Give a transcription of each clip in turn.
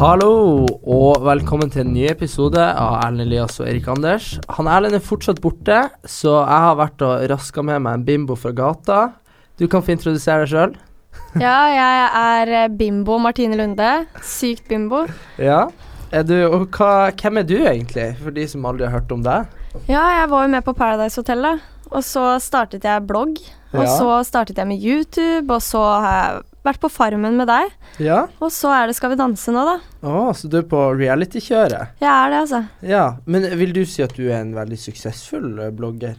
Hallo, og velkommen til en ny episode av Erlend Elias og Erik Anders. Han Erlend er fortsatt borte, så jeg har vært og raska med meg en bimbo fra gata. Du kan få introdusere deg sjøl. Ja, jeg er eh, bimbo Martine Lunde. Sykt bimbo. Ja. Er du, og hva, hvem er du egentlig, for de som aldri har hørt om deg? Ja, jeg var jo med på Paradise Hotel, da. Og så startet jeg blogg. Og Ja. så startet jeg med YouTube, og så har jeg vært på Farmen med deg. Ja. Og så er det Skal vi danse nå, da. Å, så du er på reality-kjøret? Jeg er det, altså. Ja. Men vil du si at du er en veldig suksessfull eh, blogger?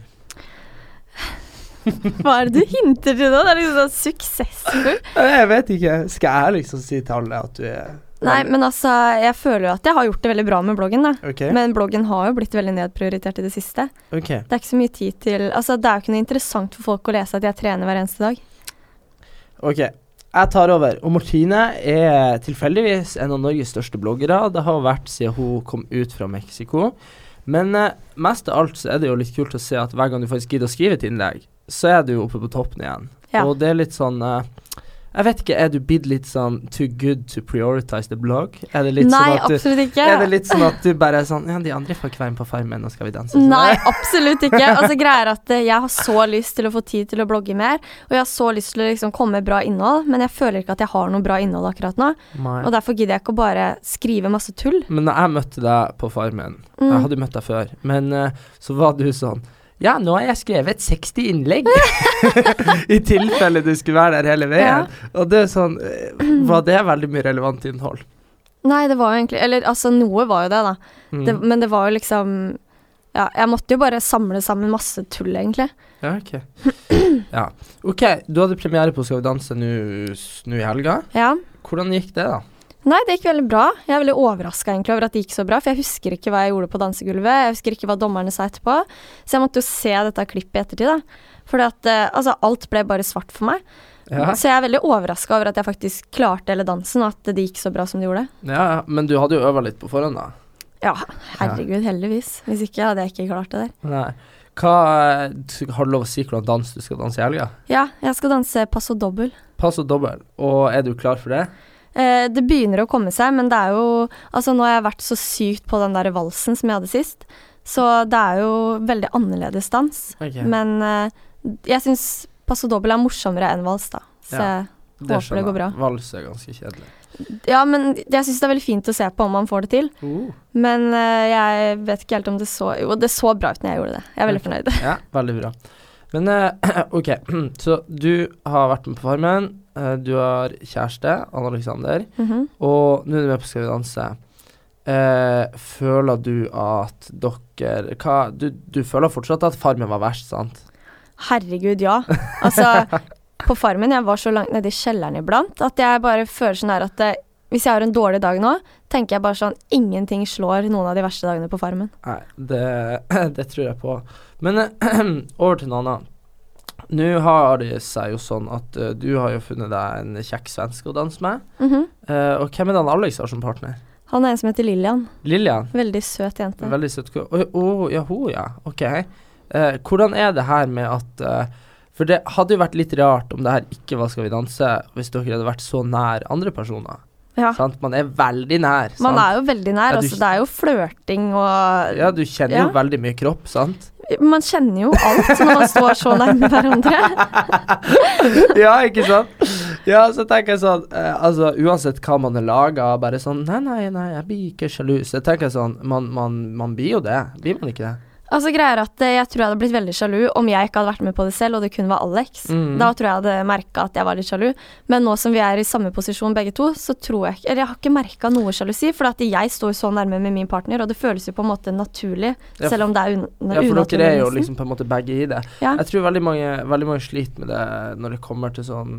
Hva er det du hinter til nå? Det er liksom sånn suksessfull. Jeg vet ikke. Skal jeg liksom si til alle at du er Nei, men altså, jeg føler jo at jeg har gjort det veldig bra med bloggen, da. OK. Men bloggen har jo blitt veldig nedprioritert i det siste. ok. Det er ikke så mye tid til Altså, det er jo ikke noe interessant for folk å lese at jeg trener hver eneste dag. Ok, jeg tar over. Og Martine er tilfeldigvis en av Norges største bloggere. Det har vært siden hun kom ut fra Mexico. Men eh, mest av alt så er det jo litt kult å se at hver gang du faktisk gidder å skrive et innlegg, så er du oppe på toppen igjen. Ja. Og det er litt sånn eh, Jeg vet ikke, er du blitt litt sånn too good to prioritize the blog? Er det litt Nei, sånn at du absolutt ikke. er det litt sånn at du bare er sånn Ja, de andre får ikke være med på Farmen, nå skal vi danse. Sånn. Nei, absolutt ikke. Altså greier at eh, Jeg har så lyst til å få tid til å blogge mer, og jeg har så lyst til å liksom komme med bra innhold, men jeg føler ikke at jeg har noe bra innhold akkurat nå. Nei. Og derfor gidder jeg ikke å bare skrive masse tull. Men da jeg møtte deg på Farmen Mm. Jeg hadde jo møtt deg før, men eh, så var du sånn Ja, nå har jeg skrevet 60 innlegg. I tilfelle du skulle være der hele veien. Og det er sånn eh, Var det veldig mye relevant innhold? Nei, det var jo egentlig Eller altså, noe var jo det, da. Mm. Det, men det var jo liksom Ja, jeg måtte jo bare samle sammen masse tull, egentlig. Ja, ok. Ja. OK, du hadde premiere på Skal vi danse nå i helga. Ja. Hvordan gikk det, da? Nei, det gikk veldig bra. Jeg er veldig overraska over at det gikk så bra, for jeg husker ikke hva jeg gjorde på dansegulvet. Jeg husker ikke hva dommerne sa etterpå. Så jeg måtte jo se dette klippet i ettertid, da. For eh, altså, alt ble bare svart for meg. Ja, Så jeg er veldig overraska over at jeg faktisk klarte hele dansen, og at det gikk så bra som det gjorde. ja. Men du hadde jo øva litt på forhånd, da. Ja, herregud, heldigvis. Hvis ikke hadde jeg ikke klart det der. Nei. Hva eh, Har du lov å si hvordan dans du skal danse i helga? Ja, jeg skal danse passo dobbel. Passo dobbel. Og er du klar for det? Eh, det begynner å komme seg, men det er jo Altså, nå har jeg vært så sykt på den der valsen som jeg hadde sist, så det er jo veldig annerledes dans. Okay. Men eh, jeg syns passo dobbel er morsommere enn vals, da. Så Ja, jeg håper det går bra. Vals er ganske kjedelig. Ja, men jeg syns det er veldig fint å se på om man får det til. Uh. Men eh, jeg vet ikke helt om det så Jo, det så bra ut når jeg gjorde det. Jeg er veldig fornøyd. Ja, veldig bra. Men OK, så du har vært med på Farmen. Eh, du har kjæreste, Anne Alexander, Mhm. og nå er du med på Skal vi danse. Uh, føler du at dere hva, du, du føler fortsatt at Farmen var verst, sant? Herregud, ja. Altså, på Farmen, jeg var så langt nede i kjelleren iblant at jeg bare føler sånn her at det, hvis jeg har en dårlig dag nå, tenker jeg bare sånn Ingenting slår noen av de verste dagene på Farmen. Nei, det, det tror jeg på. Men eh, over til noe annet. Nå har det seg jo sånn at uh, du har jo funnet deg en kjekk svenske å danse med. Mm -hmm. uh, og hvem er det han Alex har som partner? Han er en som heter Lillian. Lillian? Veldig søt jente. Veldig søt. Å, å, ja, hun, ja. Ok. Uh, hvordan er det her med at For det hadde jo vært litt rart om det her ikke var Skal vi danse, hvis dere hadde vært så nær andre personer. Ja. Sant? Man er veldig nær. Man er jo veldig nær. Ja, du- altså, det er jo flørting og Ja, du kjenner Ja. jo veldig mye kropp, sant? Man kjenner jo alt når man står så nærme hverandre. ja, ikke sant? Ja, så tenker jeg sånn eh, Altså, uansett hva man er laga, bare sånn Nei, nei, nei, jeg blir ikke sjalu. Så jeg tenker sånn Man, man, man blir jo det. Blir man ikke det? Altså greier at eh, Jeg tror jeg hadde blitt veldig sjalu om jeg ikke hadde vært med på det selv, og det kun var Alex. Mm. Da tror jeg hadde merka at jeg var litt sjalu. Men nå som vi er i samme posisjon begge to, så tror jeg ikke Eller jeg har ikke merka noe sjalusi, for at jeg står så nærme med min partner, og det føles jo på en måte naturlig, Ja, selv om det er un Ja, for unaturlig. dere er jo liksom på en måte begge i det. Ja. Jeg tror veldig mange, veldig mange sliter med det når det kommer til sånn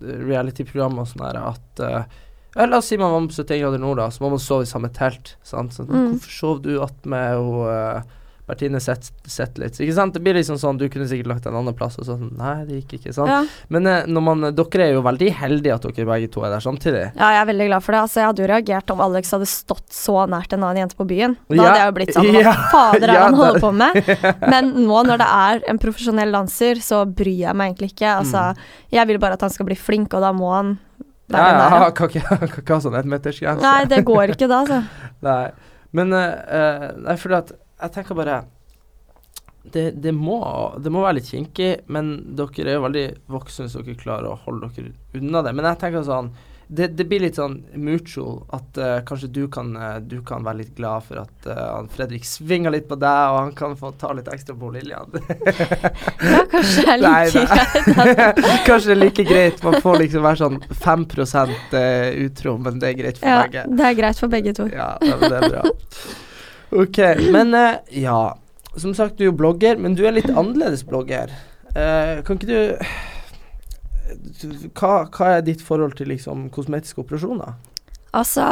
eh, reality-program og sånn her, at uh, La oss si man var på 71 grader nord, da, så må man sove i samme telt. Sant? Så, Mm. Hvorfor sov du attmed hun uh, sett, sett litt. Ikke sant? Det blir liksom sånn, du kunne sikkert lagt en annen plass, og sånn Nei, det gikk ikke. Sant? Ja. Men eh, man, dere er jo veldig heldige at dere begge to er der samtidig. Ja, jeg er veldig glad for det. Altså, jeg hadde jo reagert om Alex hadde stått så nært en annen jente på byen. Da Ja, hadde jeg jo blitt sånn Hva fader er det ja, han holder på med? Men nå når det er en profesjonell danser, så bryr jeg meg egentlig ikke. Altså, jeg vil bare at han skal bli flink, og da må han være ja, nære. der. Ja, hva, ha sånn ettmetersgrense. Nei, det går ikke da, altså. Nei. Men eh, eh, Nei, fordi at jeg tenker bare det, det, må, det må være litt kinkig, men dere er jo veldig voksne, så dere klarer å holde dere unna det. Men jeg tenker sånn Det, det blir litt sånn mutual at uh, kanskje du kan, uh, du kan være litt glad for at uh, Fredrik svinger litt på deg, og han kan få ta litt ekstra på Lillian. Ja, kanskje det er Nei, like greit. kanskje det er like greit. Man får liksom være sånn 5 eh, utro, men det er greit for Ja, begge. det er greit for begge to. Ja, ja, det er bra. Ok, men eh, ja. Som sagt, du er jo blogger, men du er litt annerledes blogger. Eh, kan ikke du du- hva, hva er ditt forhold til liksom kosmetiske operasjoner? Altså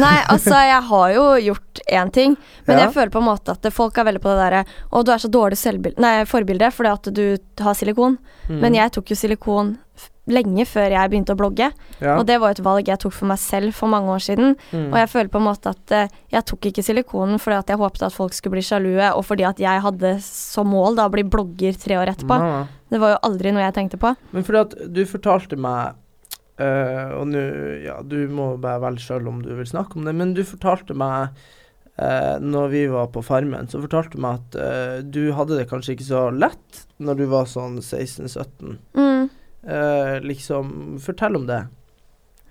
Nei, altså, jeg har jo gjort én ting, men Ja. jeg føler på en måte at folk er veldig på det derre Å, du er så dårlig selvbil- nei, forbilde fordi at du har silikon. Mm. Men jeg tok jo silikon f- lenge før jeg begynte å blogge. ja. Og det var et valg jeg tok for meg selv for mange år siden. mm. Og jeg føler på en måte at eh, jeg tok ikke silikonen fordi at jeg håpet at folk skulle bli sjalue, og fordi at jeg hadde som mål da å bli blogger tre år etterpå. Ja. Det var jo aldri noe jeg tenkte på. Men fordi at du fortalte meg uh, Og nå Ja, du må bare velge sjøl om du vil snakke om det, men du fortalte meg uh, når vi var på Farmen, så fortalte du meg at uh, du hadde det kanskje ikke så lett når du var sånn 16-17. Mm. Eh, liksom Fortell om det.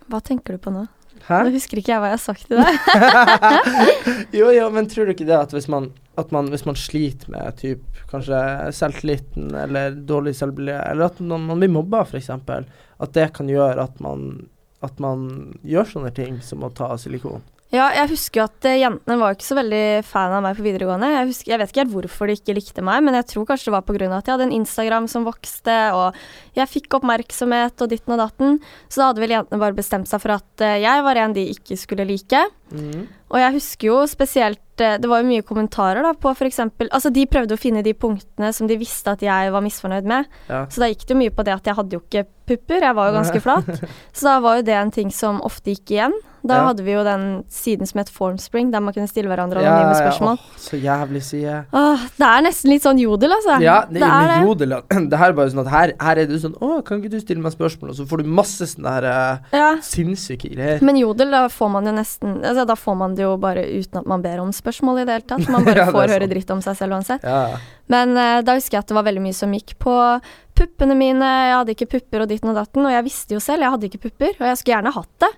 Hva tenker du på nå? Hæ? Nå husker ikke jeg hva jeg har sagt til deg. jo, jo, men tror du ikke det at hvis man, at man, hvis man sliter med typ, kanskje selvtilliten eller dårlig selvbilde, eller at man, man blir mobba f.eks., at det kan gjøre at man, at man gjør sånne ting som å ta silikon? Ja, jeg husker jo at eh, jentene var ikke så veldig fan av meg på videregående. Jeg, husker, jeg vet ikke helt hvorfor de ikke likte meg, men jeg tror kanskje det var pga. at jeg hadde en Instagram som vokste, og jeg fikk oppmerksomhet og ditten og datten. Så da hadde vel jentene bare bestemt seg for at eh, jeg var en de ikke skulle like. Og jeg husker jo spesielt eh, Det var jo mye kommentarer da på f.eks. Altså, de prøvde å finne de punktene som de visste at jeg var misfornøyd med. Ja. Så da gikk det jo mye på det at jeg hadde jo ikke pupper, jeg var jo ganske flat. Så da var jo det en ting som ofte gikk igjen. Da Ja. hadde vi jo den siden som het Formspring, der man kunne stille hverandre anonyme spørsmål. Oh, så jævlig side. Åh, det er nesten litt sånn jodel, altså. Ja, det, det er det. jodel Det her er bare sånn at her, her er du sånn Å, kan ikke du stille meg spørsmål? Og så får du masse sånne her uh, Ja. sinnssyke greier. Men jodel, da får man jo nesten Altså, da får man det jo bare uten at man ber om spørsmål i det hele tatt. Man bare Ja, får høre dritt om seg selv uansett. Ja. Men uh, da husker jeg at det var veldig mye som gikk på puppene mine. Jeg hadde ikke pupper og ditten og datten, og jeg visste jo selv, jeg hadde ikke pupper, og jeg skulle gjerne hatt det.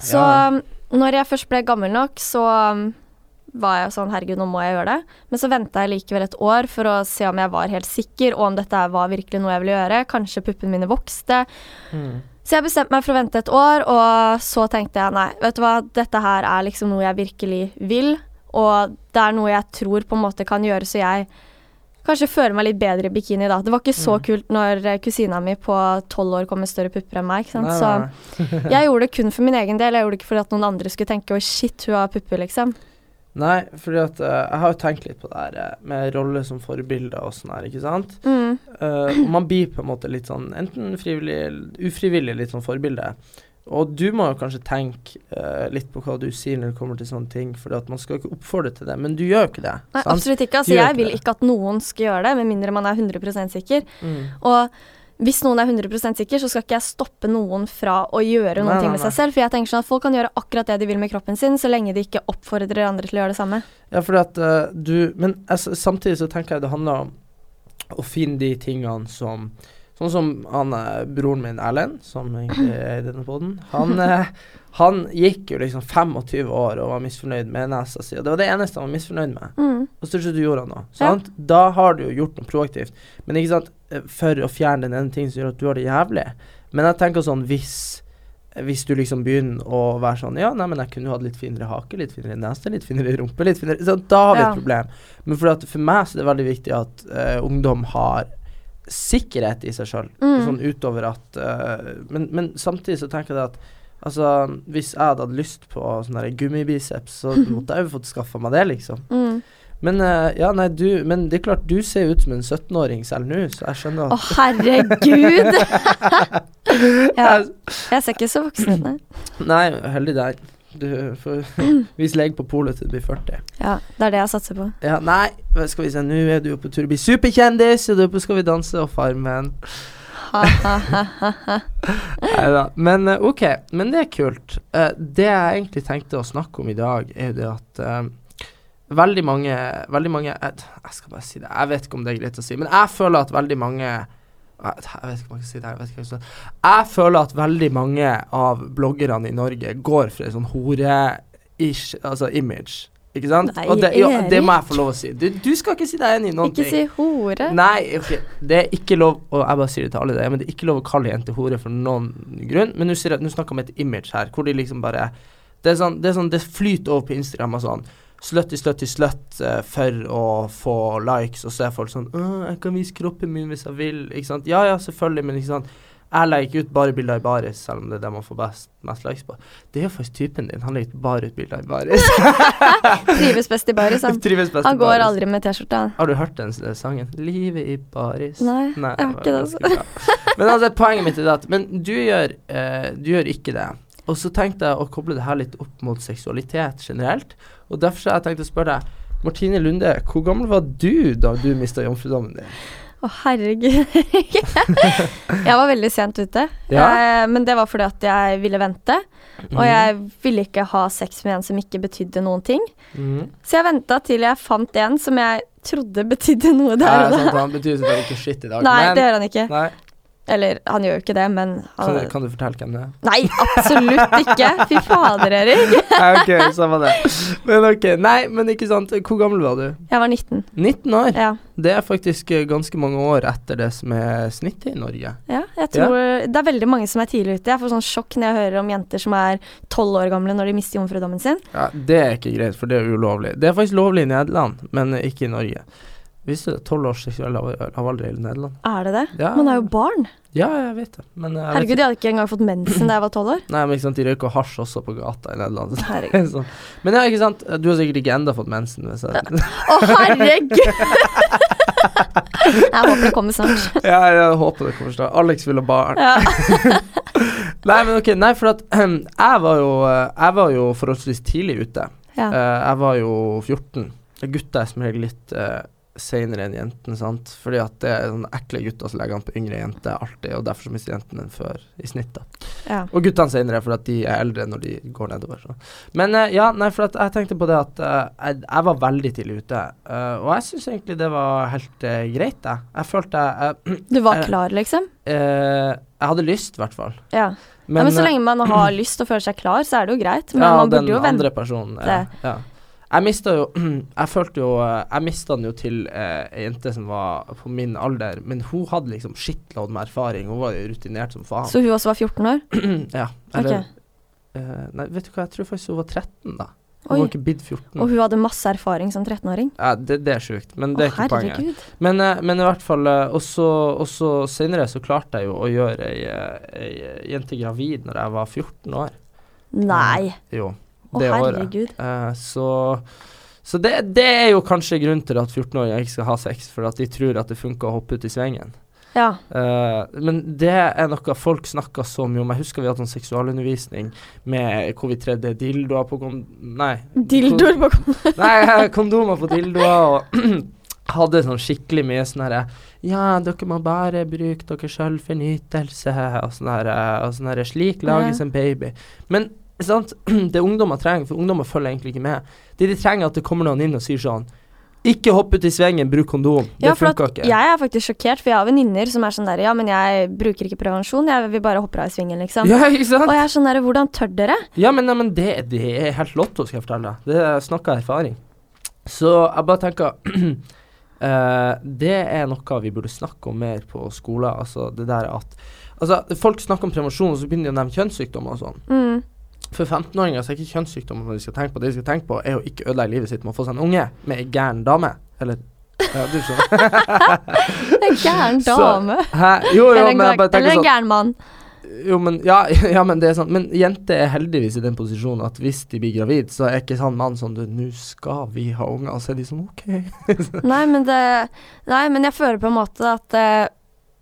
Så Ja. um, når jeg først ble gammel nok, så um, var jeg sånn herregud, nå må jeg gjøre det. Men så venta jeg likevel et år for å se om jeg var helt sikker, og om dette var virkelig noe jeg ville gjøre. Kanskje puppene mine vokste. Mm. Så jeg bestemte meg for å vente et år, og så tenkte jeg nei, vet du hva, dette her er liksom noe jeg virkelig vil, og det er noe jeg tror på en måte kan gjøre så jeg kanskje føle meg litt bedre i bikini da. Det var ikke så kult når eh, kusina mi på tolv år kom med større pupper enn meg, ikke sant. Nei, så jeg gjorde det kun for min egen del, jeg gjorde det ikke fordi at noen andre skulle tenke oi, shit, hun har pupper, liksom. nei, fordi at uh, jeg har jo tenkt litt på det her eh, med rolle som forbilder og sånn her, ikke sant. Mm. Uh, man blir på en måte litt sånn enten frivillig eller ufrivillig litt sånn forbilde. Og du må jo kanskje tenke uh, litt på hva du sier når det kommer til sånne ting, for man skal ikke oppfordre til det, men du gjør jo ikke det. Nei, sant? absolutt ikke. Altså, jeg ikke vil det. ikke at noen skal gjøre det, med mindre man er 100 sikker. Mm. Og hvis noen er 100 sikker, så skal ikke jeg stoppe noen fra å gjøre noen Nei, ting med seg selv. For jeg tenker sånn at folk kan gjøre akkurat det de vil med kroppen sin, så lenge de ikke oppfordrer andre til å gjøre det samme. Ja, fordi at uh, du Men altså, samtidig så tenker jeg det handler om å finne de tingene som Sånn som han eh, broren min Erlend, som egentlig er i denne poden. Han, eh, han gikk jo liksom 25 år og var misfornøyd med nesa si, og det var det eneste han var misfornøyd med. Mm. Og så til du gjorde han noe. Ja. Da har du jo gjort noe proaktivt. Men ikke sant, eh, for å fjerne den ene tingen som gjør at du har det jævlig. Men jeg tenker sånn hvis hvis du liksom begynner å være sånn Ja, nei, men jeg kunne jo hatt litt finere hake, litt finere nese, litt finere rumpe, litt finere så Da har vi Ja. et problem. Men for, at, for meg så er det veldig viktig at uh, ungdom har sikkerhet i seg sjøl. Mm. Sånn utover at uh, men, men samtidig så tenker jeg at Altså, hvis jeg hadde hatt lyst på sånn gummibiceps, så måtte jeg jo fått skaffa meg det, liksom. Mm. Men eh, ja, nei, du Men det er klart, du ser ut som en 17-åring selv nå, så jeg skjønner at Å, herregud! ja, jeg ser ikke så voksen ut, nei. Nei, heldig deg. Du får vise lege på polet til du blir 40. Ja, det er det jeg satser på. Ja, nei, skal vi se, nå er du jo på tur å bli superkjendis, og du er på Skal vi danse og Farmen. Neida. Men eh, ok, men det er kult. Eh, det jeg egentlig tenkte å snakke om i dag, er det at eh, veldig mange Veldig mange jeg, jeg skal bare si det, jeg vet ikke om det er greit å si, men jeg føler at veldig mange jeg jeg vet ikke om jeg skal si det. Jeg, ikke hva jeg, jeg føler at veldig mange av bloggerne i Norge går for en sånn hore-ish, altså image. Ikke sant? Nei, det, jo, det må jeg få lov å si. Du, du skal ikke si deg enig i noen Ikke ting. si hore. Nei, okay. det er ikke lov Og jeg bare sier det til alle, det, men det er ikke lov å kalle jenter hore for noen grunn. Men jeg- nå snakker vi om et image her, hvor de liksom bare Det er sånn, det, er sånn, det flyter over på Instagram og sånn. Slutty, slutty, slutt eh, for å få likes, og så er folk sånn 'Jeg kan vise kroppen min hvis jeg vil.' Ikke sant? Ja ja, selvfølgelig, men ikke sant. Jeg legger ikke ut bare bilder i baris, selv om det er det man får best, mest likes på. Det er jo faktisk typen din. Han legger bare ut bilder i baris. Trives best i baris, han. Best Han går baris. aldri med T-skjorte. Har du hørt den sangen? 'Livet i baris'? Nei, jeg har ikke det, altså. Men altså, poenget mitt er det at Men du gjør, eh, du gjør ikke det. Og så tenkte jeg å koble det her litt opp mot seksualitet generelt. Og derfor har jeg tenkt å spørre deg Martine Lunde, hvor gammel var du da du mista jomfrudommen din? Å, herregud. jeg var veldig sent ute. Ja. Jeg, men det var fordi at jeg ville vente. Og jeg ville ikke ha sex med en som ikke betydde noen ting. Mm. Så jeg venta til jeg fant en som jeg trodde betydde noe der og sant, da. han betyr selvfølgelig ikke shit i dag, Nei, men det gjør han ikke. Nei, Eller, han gjør jo ikke det, men kan, han, du- kan du fortelle hvem det er? Nei, absolutt ikke! Fy fader, Erik. Nei, ok, samme det. Men ok, nei, men ikke sant. Hvor gammel var du? Jeg var 19. 19 år. Ja. Det er faktisk eh, ganske mange år etter det som er snittet i Norge. ja jeg tror Det er veldig mange som er tidlig ute. Jeg får sånn sjokk når jeg hører om jenter som er 12 år gamle når de mister jomfrudommen sin. Ja, Det er ikke greit, for det er ulovlig. Det er faktisk lovlig i Nederland, men ikke i Norge. Visste du tolv års seksuell lav- lavalder i Nederland? Er det det? Ja. Man er jo barn. Ja, jeg vet det. Men eh, jeg Herregud, vet jeg hadde ikke engang fått mensen da jeg var 12 år. Nei, men ikke sant, de røyker hasj også på gata i Nederland. er sånn. Men ja, ikke sant. Du har sikkert ikke enda fått mensen. Hvis jeg... Å, herregud! jeg håper det kommer snart. ja, jeg håper det kommer snart. Alex vil ha barn. Ja. Nei, men ok, nei, for at jeg var jo eh, Jeg var jo forholdsvis tidlig ute. Ja. Eh, jeg var jo 14. Gutta er som regel litt seinere enn jentene, sant. Fordi at det er sånne ekle gutter som legger an på yngre jenter alltid, og derfor så mister jentene den før i snitt, da. Ja. Og guttene senere, fordi at de er eldre når de går nedover. Så. Men uh, ja, nei, for jeg tenkte på det at uh, jeg, jeg var veldig tidlig ute. uh, og jeg syns egentlig det var helt greit, jeg. Jeg følte jeg Du var klar, liksom? Jeg hadde lyst, i hvert fall. Ja. Men, ja. Men så lenge man har lyst og føler seg klar, så er det jo greit. Men ja, man den burde jo vente. andre personen. Ja, ja. Jeg mista jo Jeg følte jo eh, Jeg mista den jo til eh, ei jente som var på min alder, men hun hadde liksom shitload med erfaring. Hun var jo rutinert som faen. Så hun også var 14 år? ja. Eller okay. eh, Nei, vet du hva, jeg tror faktisk hun var 13, da. Hun Oi. var ikke bidd 14. Og hun hadde masse erfaring som 13-åring? Ja, det, det er sjukt, men det er Å, ikke poenget. Men, eh, men i hvert fall eh, Og så senere så klarte jeg jo å gjøre ei, ei jente gravid når jeg var 14 år. Nei. Jo, Å, det året. herregud. Eh, så så det, det er jo kanskje grunnen til at 14-åringer ikke skal ha sex, for at de tror at det funker å hoppe ut i svingen. Ja. Uh, men det er noe folk snakker så mye om. Jeg husker vi hadde en seksualundervisning med hvor vi tredde dildoer på kon... Nei. Dildoer på kon... Nei, eh, kondomer på dildoer og hadde sånn skikkelig mye sånn herre Ja, dere må bare bruke dere sjøl for nytelse og sånn herre sånn Slik lages en baby. Men det ungdommer trenger, for ungdommer følger egentlig ikke med. Det de trenger, er at det kommer noen inn og sier sånn Ikke hopp ut i svingen, bruk kondom. Det Ja, for funka ikke. jeg er faktisk sjokkert, for jeg har venninner som er sånn der Ja, men jeg bruker ikke prevensjon, jeg vil bare hoppe av i svingen, liksom. Ja, ikke sant? Og jeg er sånn der Hvordan tør dere? Ja, men, nei, men det, det er helt lotto, skal jeg fortelle deg. Det er snakka erfaring. Så jeg bare tenker uh, Det er noe vi burde snakke om mer på skolen. Altså det der at Altså, folk snakker om prevensjon, og så begynner de å nevne kjønnssykdommer og sånn. Mm. For 15-åringer så er ikke kjønnssykdommer de skal tenke på. Det de skal tenke på, er å ikke ødelegge livet sitt med å få seg en unge med ei gæren dame. Eller ja, du skjønner. En gæren dame. Så, Jo, jo, eller en, eller en sånn gæren mann. Jo, men ja, ja, men det er sånn Men jenter er heldigvis i den posisjonen at hvis de blir gravid, så er ikke sånn mann sånn du, nå skal vi ha unger. Og så er de sånn OK. Nei, men det Nei, men jeg føler på en måte at eh,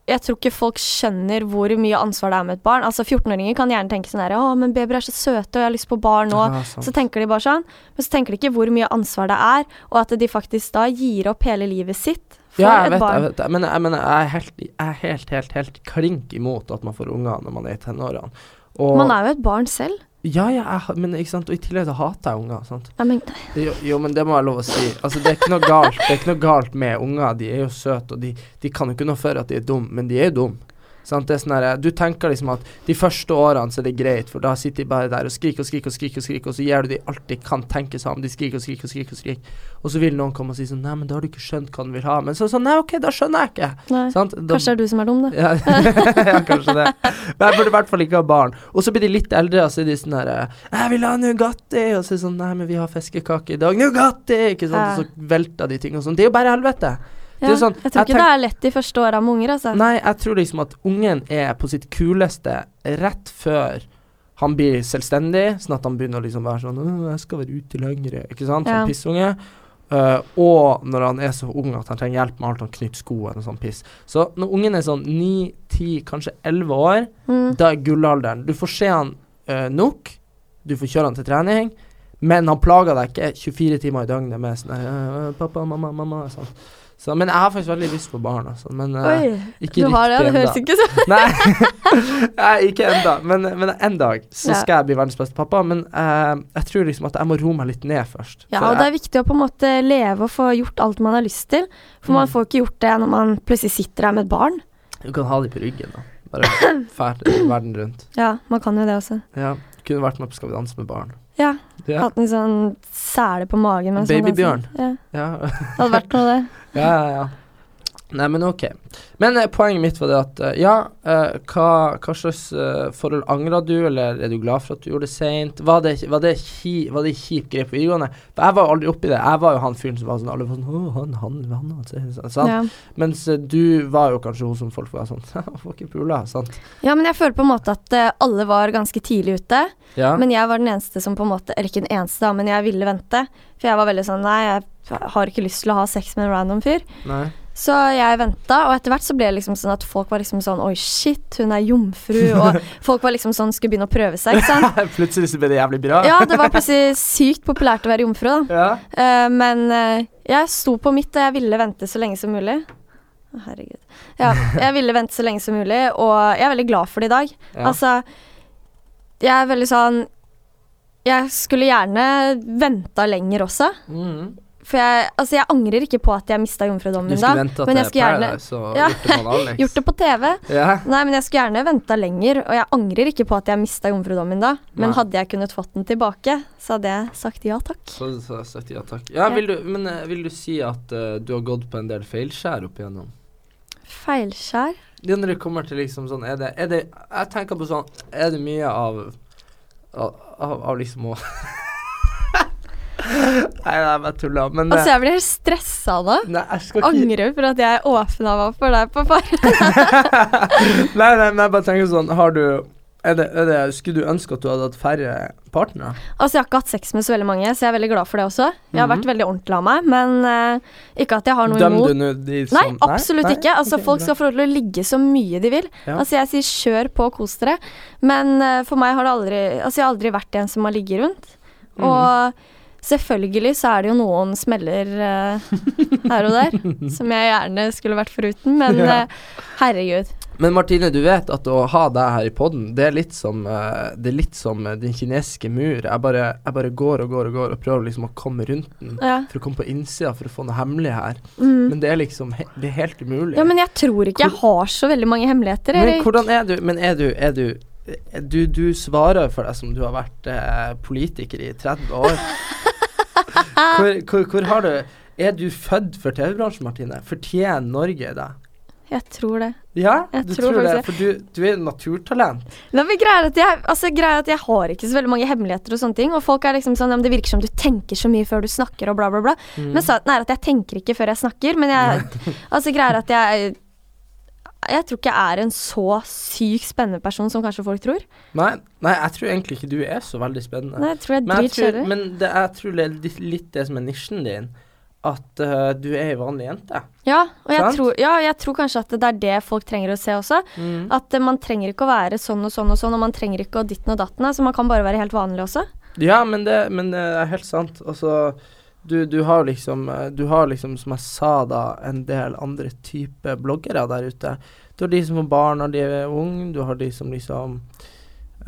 jeg tror ikke folk skjønner hvor mye ansvar det er med et barn. Altså 14-åringer kan gjerne tenke sånn her Å, men babyer er så søte, og jeg har lyst på barn nå. Ja. Så tenker de bare sånn. Men så tenker de ikke hvor mye ansvar det er, og at de faktisk da gir opp hele livet sitt for Ja, jeg et vet, barn. jeg vet det. Men, jeg, men jeg er helt, jeg er helt, helt, helt klink imot at man får unger når man er i tenårene. Og Man er jo et barn selv. Ja, ja, jeg, men ikke sant. Og i tillegg så hater jeg unger. sant. Ja, men Jo, jo, men det må jeg lov å si. Altså, det er ikke noe galt Det er ikke noe galt med unger. De er jo søte, og de, de kan jo ikke noe for at de er dumme, men de er jo dumme. Sant? Det er sånn her, du tenker liksom at de første årene så er det greit, for da sitter de bare der og skriker og skriker og skriker, og skriker, og så gjør du de alt de kan tenke seg om. De skriker og skriker og skriker. Og skriker Og så vil noen komme og si sånn Nei, men da har du ikke skjønt hva den vil ha. Men så sånn Nei, OK, da skjønner jeg ikke. nei. Sant? Da, Kanskje det er du som er dum, da. ja, ja, kanskje det. Men jeg burde i hvert fall ikke ha barn. Og så blir de litt eldre, og så er de sånn herre 'Jeg vil ha Nugatti!' Og så er det sånn 'Nei, men vi har fiskekake i dag.' 'Nugatti!' Ikke sant? Og så velter de ting og sånn. Det er jo bare helvete. Det Ja, sånn, jeg tror jeg ikke det er lett de første åra med unger, altså. Nei, jeg tror liksom at ungen er på sitt kuleste rett før han blir selvstendig, sånn at han begynner å liksom være sånn 'Jeg skal være ute lenger', ikke sant? Ja. Sånn pissunge. Uh, og når han er så ung at han trenger hjelp med alt han knytter skoene og sånn piss. Så når ungen er sånn 9, 10, kanskje 11 år, Mm. da er gullalderen. Du får se han uh, nok, du får kjøre han til trening, men han plager deg ikke 24 timer i døgnet med sånn 'Pappa, mamma, mamma' sånn. Så, men jeg har faktisk veldig lyst på barn, altså. Men uh, Oi, ikke du har det, det høres ikke sånn Nei, Nei, ikke enda men, men en dag så Ja. skal jeg bli verdens beste pappa. Men uh, jeg tror liksom at jeg må roe meg litt ned først. Ja, og og det er viktig å på en måte leve og få gjort alt man har lyst til. For man Mm. får ikke gjort det når man plutselig sitter der med et barn. du kan ha de på ryggen, da. Bare ferdig, verden rundt. Ja, man kan jo det også. Ja. Kunne vært med på Skal vi danse med barn. Ja, Ja. hatt en sånn sele på magen. Babybjørn. danser. Ja, Ja, det hadde vært noe, det. ja, ja. ja. Nei, men ok. Men eh, poenget mitt var det at eh, ja, eh, hva, hva slags eh, forhold angrer du, eller er du glad for at du gjorde det seint? Var det, var det, ki, var det kjipt grep på videregående? For jeg var jo aldri oppi det. Jeg var jo han fyren som var sånn Alle var sånn Å, han, han, han, han, han Sånn. Ja. Mens eh, du var jo kanskje hun som folk var sånn Får ikke pula, sant? ja, men jeg føler på en måte at eh, alle var ganske tidlig ute. Ja. Men jeg var den eneste som på en måte Eller ikke den eneste, da, men jeg ville vente. For jeg var veldig sånn Nei, jeg har ikke lyst til å ha sex med en random fyr. Nei. Så jeg venta, og etter hvert så ble det liksom sånn at folk var liksom sånn Oi, shit, hun er jomfru. Og folk var liksom sånn skulle begynne å prøve seg, ikke sant. Plutselig så ble det jævlig bra. Ja, det var plutselig sykt populært å være jomfru, da. Ja. Uh, men uh, jeg sto på mitt, og jeg ville vente så lenge som mulig. Å, herregud. Ja, jeg ville vente så lenge som mulig, og jeg er veldig glad for det i dag. Ja. Altså, jeg er veldig sånn Jeg skulle gjerne venta lenger også. Mhm. For jeg, altså, jeg angrer ikke på at jeg mista jomfrudommen da. men jeg til skulle gjerne Paradise og Ja. gjort det på TV. Ja. Nei, men jeg skulle gjerne venta lenger, og jeg angrer ikke på at jeg mista jomfrudommen da. Men Nei. hadde jeg kunnet fått den tilbake, så hadde jeg sagt ja takk. Så, så, sagt ja takk. Ja, Ja. vil du, men eh, vil du si at uh, du har gått på en del feilskjær opp igjennom? Feilskjær? Ja, når det kommer til liksom sånn Er det, er det Jeg tenker på sånn Er det mye av Av, av, av liksom å Nei, nei, bare tulla. Men Altså, eh, jeg blir helt stressa nå. Nei, jeg skal ikke Angrer for at jeg åpna meg for deg på far. Nei, nei, men jeg bare tenker sånn Har du er det, er det, Skulle du ønske at du hadde hatt færre partnere? Altså, jeg har ikke hatt sex med så veldig mange, så jeg er veldig glad for det også. Jeg har Mhm. vært veldig ordentlig av meg, men uh, ikke at jeg har noe Dømmer imot du nå de som Nei, absolutt Nei? ikke. Altså, okay, folk bra. skal få lov til å ligge så mye de vil. Ja. Altså, jeg sier kjør på, kos dere. Men uh, for meg har det aldri Altså, jeg har aldri vært en som har ligget rundt. Mm. Og selvfølgelig så er det jo noen smeller eh, her og der, som jeg gjerne skulle vært foruten, men Ja. eh, herregud. Men Martine, du vet at å ha deg her i poden, det er litt som eh, Det er litt som eh, den kinesiske mur. Jeg bare, jeg bare går og går og går og prøver liksom å komme rundt den Ja. for å komme på innsida for å få noe hemmelig her. Mm. Men det er liksom he det er helt umulig. Ja, men jeg tror ikke jeg har så veldig mange hemmeligheter, Men Erik. hvordan er du Men er du, er du er du, du svarer for deg som du har vært eh, politiker i 30 år. hvor, hvor, hvor har du Er du født for TV-bransjen, Martine? Fortjener Norge deg? Jeg tror det. Ja, Jeg du tror tror, det, for du, du er naturtalent. Nei, men greia er at jeg, altså, er at jeg har ikke så veldig mange hemmeligheter og sånne ting. Og folk er liksom sånn Det virker som du tenker så mye før du snakker og bla, bla, bla. Mm. Men sannheten er at jeg tenker ikke før jeg snakker. Men jeg Altså, greia er at jeg Jeg tror ikke jeg er en så sykt spennende person som kanskje folk tror. Nei, nei, jeg tror egentlig ikke du er så veldig spennende. Nei, jeg tror jeg er men jeg tror, men det, jeg tror det er litt, litt det som er nisjen din. At uh, du er ei vanlig jente. Ja, og jeg tror, ja, jeg tror kanskje at det er det folk trenger å se også. Mm. At uh, man trenger ikke å være sånn og sånn og sånn, og man trenger ikke å ditten og datten. Altså, man kan bare være helt vanlig også. Ja, men det, men det er helt sant. Altså, du, du har liksom eh, Du har liksom, som jeg sa da, en del andre typer bloggere der ute. Du har de som har barn når de er unge, du har de som liksom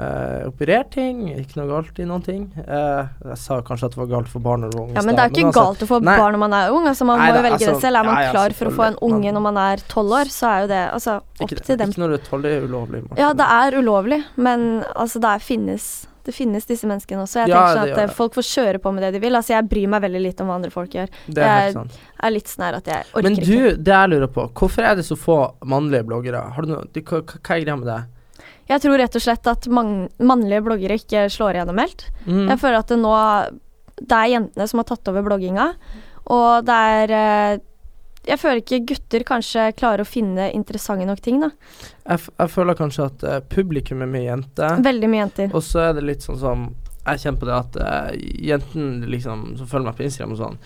Uh, opererer ting. Ikke noe galt i noen ting. Uh, jeg sa kanskje at det var galt for barn var unge. Ja, Men det er ikke altså, galt å få nei. barn når man er ung. Altså, man Nei må jo velge altså, det selv. Er man ja, ja, klar for å få en unge unge når man er tolv år, så er jo det altså, opp ikke, til dem. Ikke når du er tolv, det er ulovlig. Martin. Ja, det er ulovlig, men altså, det finnes det finnes disse menneskene også. Jeg Ja, tenker sånn at eh, folk får kjøre på med det de vil. Altså, jeg bryr meg veldig lite om hva andre folk gjør. Det er jeg sant. er litt sånn her at jeg orker ikke. Men du, ikke. det jeg lurer på, hvorfor er det så få mannlige bloggere? Har du hva hva er greia med det? Jeg tror rett og slett at man, mannlige bloggere ikke slår igjennom helt. Mm. Jeg føler at det nå Det er jentene som har tatt over blogginga, og det er eh, Jeg føler ikke gutter kanskje klarer å finne interessante nok ting, da. Jeg, jeg føler kanskje at uh, publikum er mye jenter. Veldig mye jenter. Og så er det litt sånn som Jeg kjenner på det at uh, jentene liksom, som følger meg på Instagram og sånn,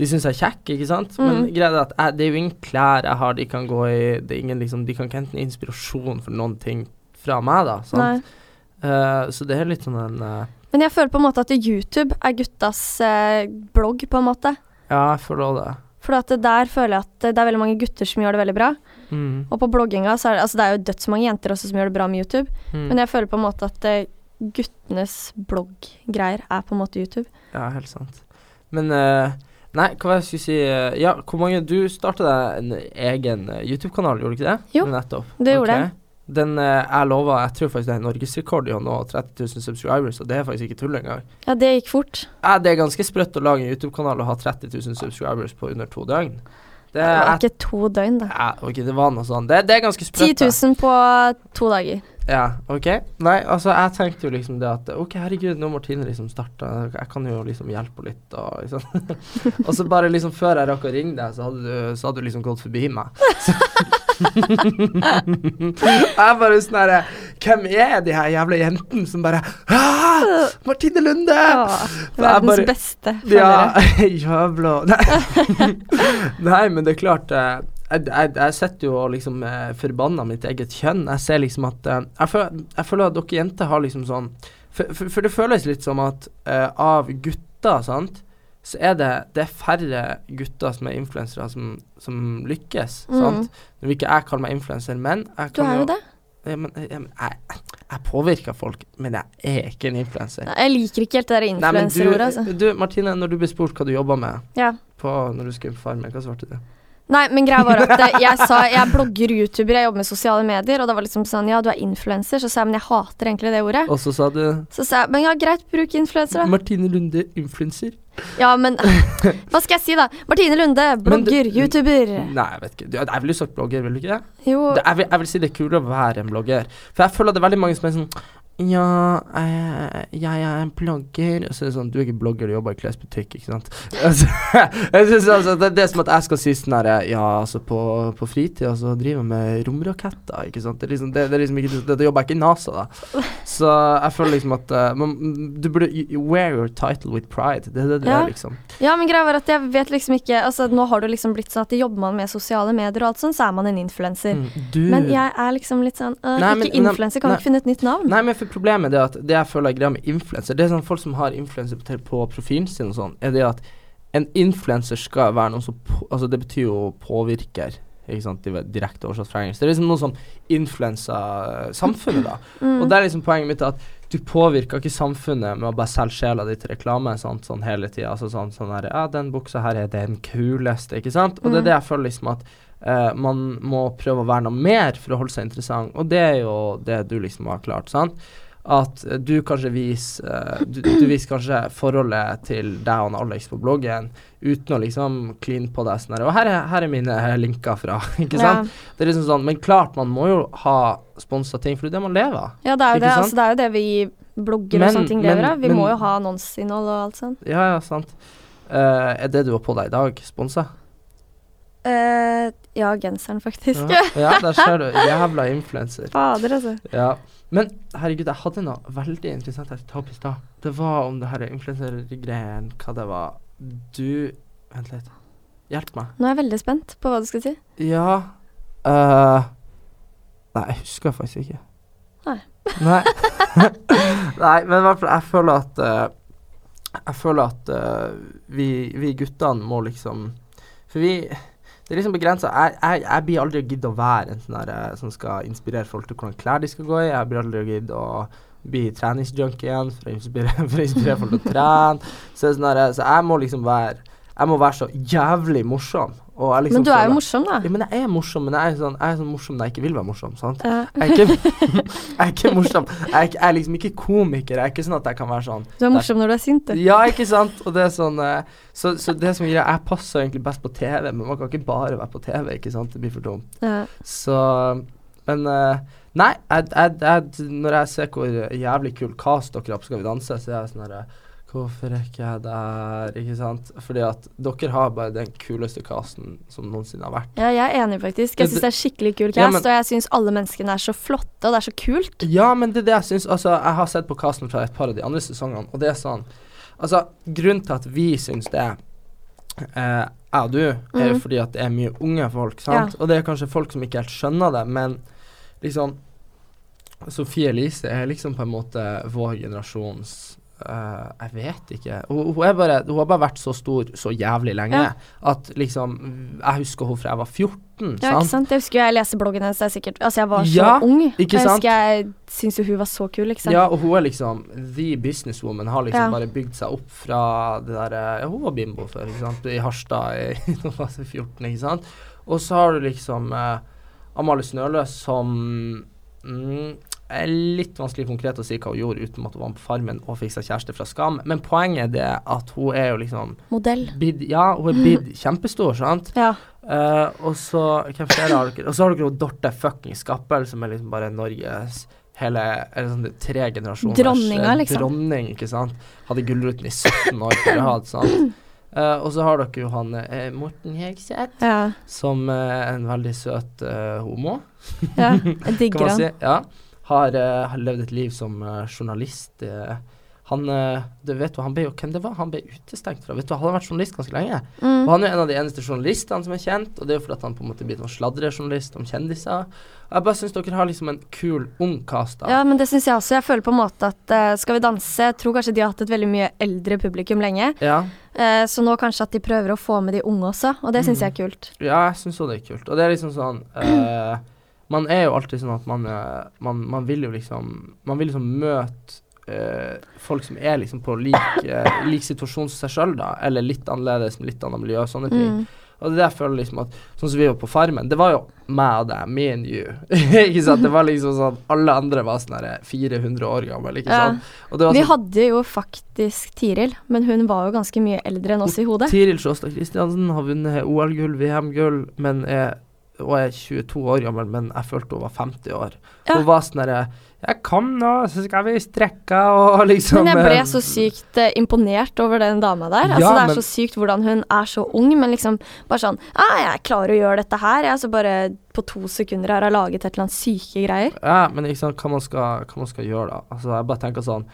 de syns jeg er kjekk, ikke sant? Men Mm. greia er at jeg, det er jo ingen klær jeg har de kan gå i. Det er ingen liksom De kan ikke hente inspirasjon for noen ting fra meg, da. Sant? Eh, så det er litt sånn en Men jeg føler på en måte at YouTube er guttas blogg, på en måte. Ja, jeg føler òg det. For der føler jeg at det er veldig mange gutter som gjør det veldig bra. Mm. Og på blogginga så er det Altså det er jo dødsmange jenter også som gjør det bra med YouTube, Mm. men jeg føler på en måte at eh, guttenes blogggreier er på en måte YouTube. Ja, helt sant. Men uh, Nei, hva var jeg skulle si Ja, hvor mange Du starta deg en egen eh, YouTube-kanal, gjorde du ikke det? Jo, Nettopp. det gjorde Ok. Den eh, jeg lova Jeg tror faktisk det er norgesrekord i å nå 30 000 subscribers, og det er faktisk ikke tull engang. Ja, det gikk fort. Ja, det er ganske sprøtt å lage en YouTube-kanal og ha 30 000 subscribers på under to døgn. Det Det var ikke to døgn, da. ja, ok, det var noe sånn. Det, det er ganske sprøtt. 10 000 på to dager. Ja, ok. Nei, altså, jeg tenkte jo liksom det at Ok, herregud, nå Martine liksom starta, jeg kan jo liksom hjelpe henne litt, og liksom Og så bare liksom før jeg rakk å ringe deg, så hadde du, så hadde du liksom gått forbi meg. Så jeg bare sånn herre Hvem er de her jævla jentene som bare «Ah, Martine Lunde! Ja, verdens bare- beste Ja, jævla Nei. Nei, men det er klart eh, jeg, jeg, jeg sitter jo og liksom eh, forbanner mitt eget kjønn. Jeg ser liksom at eh, jeg, føler, jeg føler at dere jenter har liksom sånn For, for, for det føles litt som at eh, av gutter, sant, så er det, det er færre gutter som er influensere, som, som lykkes. Mm. Sant? Nå vil ikke jeg kalle meg influenser, men jeg Du kan er jo det. Ja, men, ja, men jeg, jeg påvirker folk, men jeg er ikke en influenser. Jeg liker ikke helt det der influenserordet, altså. du, Martine, når du ble spurt hva du jobba med Ja. på, når du skulle på Farmen, hva svarte du? Nei, men greia var at eh, jeg sa jeg blogger, youtuber, jeg jobber med sosiale medier, og det var liksom sånn ja, du er influenser, så sa jeg men jeg hater egentlig det ordet. Og så sa du Så sa jeg men ja, greit, bruk influenser, da. Martine Lunde, influenser. Ja, men hva skal jeg si, da? Martine Lunde, blogger, youtuber. Nei, jeg vet ikke. Du, er vel jo sagt blogger, vil du ikke? Jo, det jeg, vil, jeg vil si det er kulere å være en blogger. For jeg føler at det er veldig mange som er sånn ja, jeg, jeg er en blogger Og så er det sånn Du er ikke blogger, du jobber i klesbutikk, ikke sant? Altså, jeg synes altså, det, det er som at jeg skal si sånn her Ja, altså, på, på fritida så driver jeg med romraketter, ikke sant? Det er liksom, det, det er liksom ikke det, det jobber jeg ikke i NASA, da. Så jeg føler liksom at uh, man, Du burde you wear your title with pride. Det er det det Ja. er, liksom. ja, men greia var at jeg vet liksom ikke Altså, nå har det liksom blitt sånn at jobber man med sosiale medier og alt sånn, så er man en influenser. Mm, Men jeg er liksom litt sånn uh, Nei, Ikke influenser, kan nei- ikke finne et nytt navn? Nei, men for problemet er at det jeg føler er greia med influenser, det er sånn folk som har influenser på, på profilen sin og sånn, er det at en influenser skal være noen som på, Altså, det betyr jo påvirker. Ikke sant, direkte oversatt fra engelsk. Det er liksom noe som influenser samfunnet, da. Mm. Og det er liksom poenget mitt at du påvirker ikke samfunnet med å bare selge sjela di til reklame sant, sånn hele tida. Altså sånn, sånn her Ja, den buksa her er den kuleste, ikke sant? Og det er Mm. det jeg føler liksom at Uh, man må prøve å være noe mer for å holde seg interessant, og det er jo det du liksom har klart, sant? At du kanskje viser eh, du, du viser kanskje forholdet til deg og Alex på bloggen uten å liksom kline på deg sånn her Og her er, her er mine linker fra, ikke sant? Det er liksom sånn, Men klart, man må jo ha sponsa ting, for det er det man lever av. Ja, det er jo det. Altså, det er jo det vi blogger Men- og sånne ting lever av. Vi men- må jo ha annonseinnhold og alt sånt. Ja, ja, sant. Uh, er det du har på deg i dag, sponsa? Eh, ja, genseren, faktisk. Ja. ja, der ser du. Jævla influenser. Fader, altså. Ja. Men herregud, jeg hadde noe veldig interessant jeg skulle ta opp i stad. Det var om det her influensergreien, hva det var. Du Vent litt. Hjelp meg. Nå er jeg veldig spent på hva du skal si. Ja uh, Nei, jeg husker faktisk ikke. Nei. Nei. Nei, men i hvert fall, jeg føler at uh, Jeg føler at uh, vi, vi guttene må liksom For vi Det er liksom begrensa. Jeg, jeg, jeg blir aldri gidd å være en sånn eh, som skal inspirere folk til hvordan klær de skal gå i. Jeg blir aldri gidd å bli treningsjunkie igjen for å inspirere, for å inspirere folk til å trene. Så, sånn der, så jeg må liksom være Jeg må være så jævlig morsom. Liksom Men du er jo morsom, da. ja, men jeg er morsom, men jeg er sånn, jeg er sånn morsom når jeg ikke vil være morsom. Sant? Ja. Jeg er ikke, jeg er ikke morsom. Jeg er, jeg er liksom ikke komiker. Jeg er ikke sånn at jeg kan være sånn Du er morsom når du er sint, du. Ja, ikke sant? Og det er sånn eh, Så, så det som greia, jeg passer egentlig best på TV, men man kan ikke bare være på TV, ikke sant? Det blir for dumt. Ja. Så Men eh, Nei, når jeg ser hvor jævlig kul cast dere har på Skal vi danse, så er jeg sånn herre Hvorfor er ikke jeg der? Ikke sant? Fordi at dere har bare den kuleste casten som noensinne har vært. Ja, jeg er enig, faktisk. Jeg syns det er skikkelig kul Ja, cast, men- og jeg syns alle menneskene er så flotte, og det er så kult. Ja, men det er det jeg syns Altså, jeg har sett på casten fra et par av de andre sesongene, og det er sånn Altså, grunnen til at vi syns det, eh, jeg og du, er jo mm. fordi at det er mye unge folk, sant? Og det er kanskje folk som ikke helt skjønner det, men liksom Sofie Elise er liksom på en måte vår generasjons eh, Jeg vet ikke. Hun, hun, bare, hun har bare vært så stor så jævlig lenge Ja. at liksom Jeg husker hun fra jeg var 14, Ja, ikke sant? sant? Jeg husker jeg leste bloggen hennes, er sikkert Altså, jeg var så Ja, ung. jeg husker jeg syntes jo hun var så kul, sant. Ja, og hun er liksom the businesswoman. Har liksom Ja. bare bygd seg opp fra det derre Ja, hun var bimbo før, ikke sant. I Harstad i da hun var 14, ikke sant. Og så har du liksom eh, Amalie Snøløs som mm, er litt vanskelig konkret å si hva hun gjorde uten at hun var på Farmen og fikk seg kjæreste fra Skam. Men poenget er det at hun er jo liksom Modell. Bid, Ja, hun er blitt kjempestor, sant. Ja. Uh, og så Hvem flere har dere? Og så har dere Dorte fucking Skappel, som er liksom bare Norges hele Eller sånn tre generasjoners Dronninga, eh, liksom. Dronning, ikke sant. Hadde Gullruten i 17 år på rad, sant. Uh, og så har dere jo han eh, Morten Hegseth, Ja. som eh, er en veldig søt eh, homo, ja. Jeg digger han. si. Ja. Har, eh, har levd et liv som eh, journalist. eh. han du vet jo, han ble jo hvem det var han ble utestengt fra. Vet du, Han har vært journalist ganske lenge. Mm. Og han er en av de eneste journalistene som er kjent, og det er jo fordi at han på en måte blir en sladrejournalist om kjendiser. Og jeg bare syns dere har liksom en kul, da. Ja, men det syns jeg også. Jeg føler på en måte at uh, Skal vi danse Jeg tror kanskje de har hatt et veldig mye eldre publikum lenge. Ja, Uh, så nå kanskje at de prøver å få med de unge også, og det syns Mm. jeg er kult. ja jeg syns òg det er kult. Og det er liksom sånn eh, Man er jo alltid sånn at man, eh, man, man vil jo liksom Man vil liksom møte Uh, folk som er liksom på lik, uh, lik situasjon som seg sjøl, da. Eller litt annerledes, med litt annet miljø og sånne ting. Mm. Og det er jeg føler liksom at Sånn som vi var på Farmen, det var jo meg og deg, me and you. ikke sant? Det var liksom sånn Alle andre var sånn her 400 år gammel, ikke Ja. sant? Det var Vi sånn hadde jo faktisk Tiril, men hun var jo ganske mye eldre enn oss i hodet. Tiril Sjåstad Kristiansen har vunnet OL-gull, VM-gull, men er og er 22 år gammel, men jeg følte hun var 50 år. Ja. Hun var sånn herre Jeg kom nå, så skal vi strekke og liksom Men jeg ble eh, så sykt eh, imponert over den dama der. Ja, altså Det er men- så sykt hvordan hun er så ung, men liksom bare sånn ah, 'Jeg klarer å gjøre dette her.' Jeg så bare på to sekunder har jeg laget et eller annet syke greier. Ja, men sant, hva man skal, hva man skal gjøre da. Altså, jeg bare tenker sånn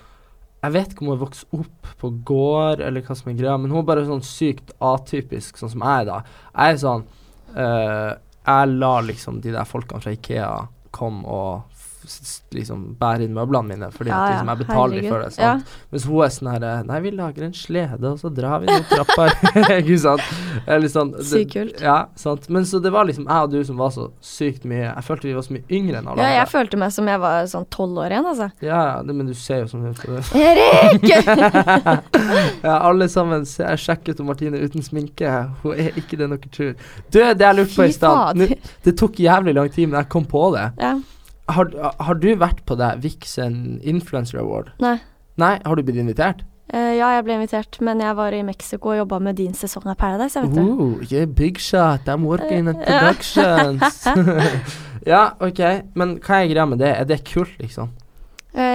Jeg vet ikke om hun vokste opp på gård, eller hva som er greia, men hun er bare sånn sykt atypisk, sånn som jeg er da. Jeg er sånn eh, Jeg lar liksom de der folkene fra Ikea komme og liksom bære inn møblene mine, fordi Ja, at liksom, jeg betaler herregud. for det. Ja. Mens hun er sånn her eh, Nei, vi lager en slede, og så drar vi ned trappa. Ikke sant? Eller sånn, Sykt kult. Ja, sant. Men så det var liksom jeg og du som var så sykt mye Jeg følte vi var så mye yngre enn alle Ja, jeg følte meg som jeg var sånn tolv år igjen, altså. Ja, ja, det, men du ser jo som ut. Erik! Ja, alle sammen jeg sjekket ut Martine uten sminke. Hun er ikke det dere tror. Du, det jeg lurte på i stad Det tok jævlig lang tid, men jeg kom på det. Ja. Har, har du vært på det Vixen Influencer Award? Nei. Nei, har du blitt invitert? Uh, ja, jeg ble invitert, men jeg var i Mexico og jobba med din sesong av Paradise, jeg vet du. Ooh, yeah, big shot, I'm working at Ja. productions. ja, ok, men hva er greia med det? Er det kult, liksom?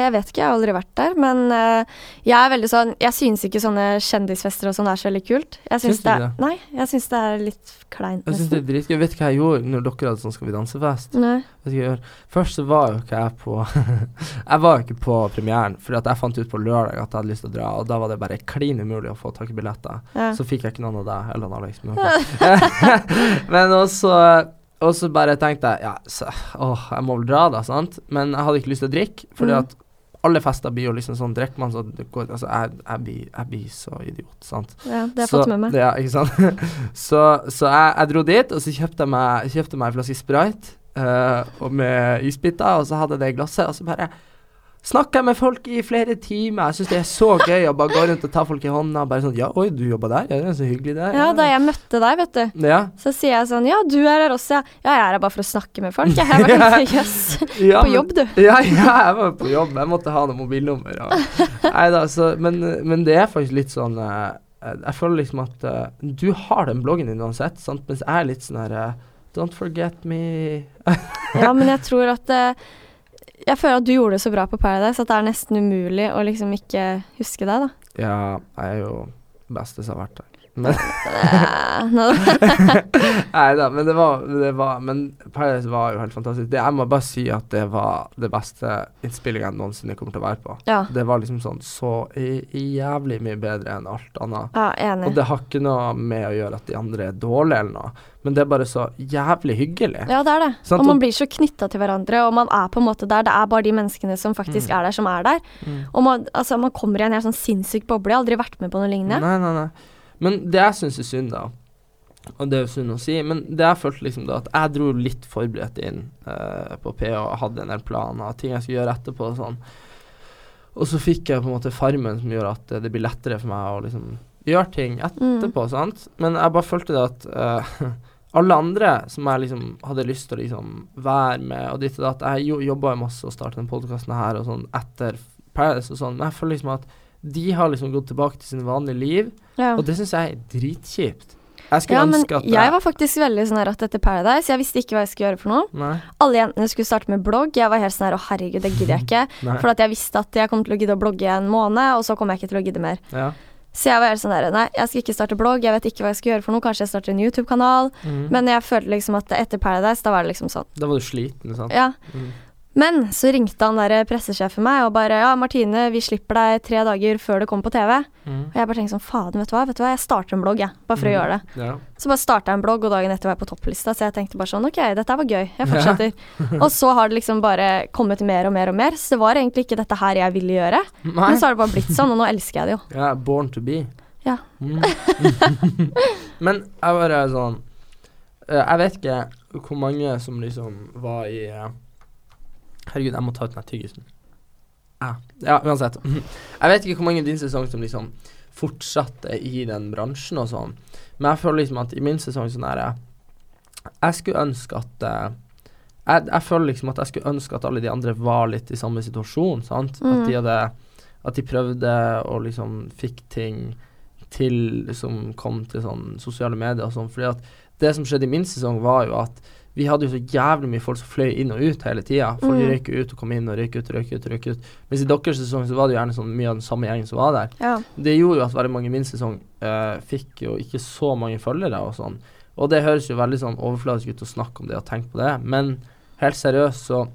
Jeg vet ikke, jeg har aldri vært der, men eh, jeg er veldig sånn Jeg syns ikke sånne kjendisfester og sånn er så veldig kult. Jeg syns Syns det, det? Nei, jeg syns det er litt kleint, Jeg synes det er dritgøy. Vet du hva jeg gjorde når dere hadde sånn Skal vi danse-fest? Først så var jo ikke jeg på Jeg var jo ikke på premieren, at jeg fant ut på lørdag at jeg hadde lyst til å dra, og da var det bare klin umulig å få tak i billetter. Ja. Så fikk jeg ikke noen av deg eller Alex. Men, ok. men også og så bare tenkte jeg ja, så, åh, jeg må vel dra, da, sant? Men jeg hadde ikke lyst til å drikke, fordi Mm. at alle fester blir jo liksom sånn Drikker man, så det går Altså, jeg, jeg, blir, jeg blir så idiot, sant? Ja, det har jeg Så- fått med meg. Ja, ikke sant? så så jeg, jeg dro dit, og så kjøpte jeg meg, kjøpte meg en flaske Sprite uh, med isbiter, og så hadde jeg det i glasset, og så bare snakka jeg med folk i flere timer. Jeg syns det er så gøy å bare gå rundt og ta folk i hånda. Bare sånn Ja, oi, du jobba der? Ja, det er så hyggelig, det. Ja, da jeg møtte deg, vet du, ja. så sier jeg sånn Ja, du er her også, ja. Ja, jeg er her bare for å snakke med folk. Jeg vært sånn, Jøss. Ja, På jobb, du. Ja, ja, jeg var på jobb. Jeg måtte ha noe mobilnummer. Og, nei da, så men, men det er faktisk litt sånn eh, Jeg føler liksom at uh, du har den bloggen din uansett, sant? mens jeg er litt sånn her uh, Don't forget me. Ja, men jeg tror at eh, Jeg føler at du gjorde det så bra på Paradise at det er nesten umulig å liksom ikke huske deg, da. Ja, jeg er jo beste som har vært der. Men Nei da, men det var, det var Men Paradise var jo helt fantastisk. Det, jeg må bare si at det var det beste innspillinga jeg noensinne kommer til å være på. Ja. Det var liksom sånn så jævlig mye bedre enn alt annet. ja, enig. Og det har ikke noe med å gjøre at de andre er dårlige eller noe, men det er bare så jævlig hyggelig. Ja, det er det. Sånn, og man blir så knytta til hverandre, og man er på en måte der. Det er bare de menneskene som faktisk Mm. er der, som er der. Og man, altså, man kommer i en helt sånn sinnssyk boble. Jeg har aldri vært med på noe lignende. Nei, nei, nei. Men det jeg syns er synd, da, og det er jo synd å si, men det jeg følte liksom da, at jeg dro litt forberedt inn eh, på og hadde en del planer, ting jeg skulle gjøre etterpå og sånn. Og så fikk jeg på en måte farmen som gjør at det blir lettere for meg å liksom gjøre ting etterpå, sant. Men jeg bare følte det at eh, alle andre som jeg liksom hadde lyst til å liksom være med og ditt og datt Jeg jo, jobba jo masse og starta den podkasten her og sånn etter Paradise og sånn, men jeg føler liksom at de har liksom gått tilbake til sine vanlige liv, Ja. og det syns jeg er dritkjipt. Jeg skulle Ja, ønske at jeg var faktisk veldig sånn her at etter Paradise Jeg visste ikke hva jeg skulle gjøre for noe. Nei. Alle jentene skulle starte med blogg. Jeg var helt sånn her å herregud, det gidder jeg ikke. For at jeg visste at jeg kom til å gidde å blogge en måned, og så kom jeg ikke til å gidde mer. Ja. Så jeg var helt sånn der, nei, jeg skal ikke starte blogg, jeg vet ikke hva jeg skal gjøre for noe. Kanskje jeg starter en YouTube-kanal. Mm. Men jeg følte liksom at etter Paradise, da var det liksom sånn. Da var du sliten, sant? Ja. Mhm. Men så ringte han der pressesjefen meg og bare Ja, Martine, vi slipper deg tre dager før det kommer på TV. Mm. Og jeg bare tenkte sånn, Fader, vet du hva, vet du hva, jeg starter en blogg, jeg. Bare for å Mhm. gjøre det. Ja. Så bare starta jeg en blogg, og dagen etter var jeg på topplista, så jeg tenkte bare sånn, ok, dette var gøy, jeg fortsetter. og så har det liksom bare kommet mer og mer og mer, så det var egentlig ikke dette her jeg ville gjøre. Nei. Men så har det bare blitt sånn, og nå elsker jeg det jo. Ja, born to be. Ja. Mm. Men jeg bare sånn eh, Jeg vet ikke hvor mange som liksom var i eh, Herregud, jeg må ta ut den tyggisen. Ja. ja, uansett. Jeg vet ikke hvor mange i din sesong som liksom fortsatte i den bransjen og sånn, men jeg føler liksom at i min sesong sånn er jeg Jeg skulle ønske at eh, jeg, jeg føler liksom at jeg skulle ønske at alle de andre var litt i samme situasjon, sant. At Mm. de hadde At de prøvde og liksom fikk ting til som kom til sånn sosiale medier og sånn. Fordi at det som skjedde i min sesong, var jo at vi hadde jo så jævlig mye folk som fløy inn og ut hele tida. Folk Mm. røyk ut og kom inn og røyk ut, røyk ut, røyk ut. Mens i deres sesong så var det jo gjerne sånn mye av den samme gjengen som var der. Ja. Det gjorde jo at veldig mange i min sesong eh, fikk jo ikke så mange følgere og sånn. Og det høres jo veldig sånn overfladisk ut å snakke om det og tenke på det, men helt seriøst så,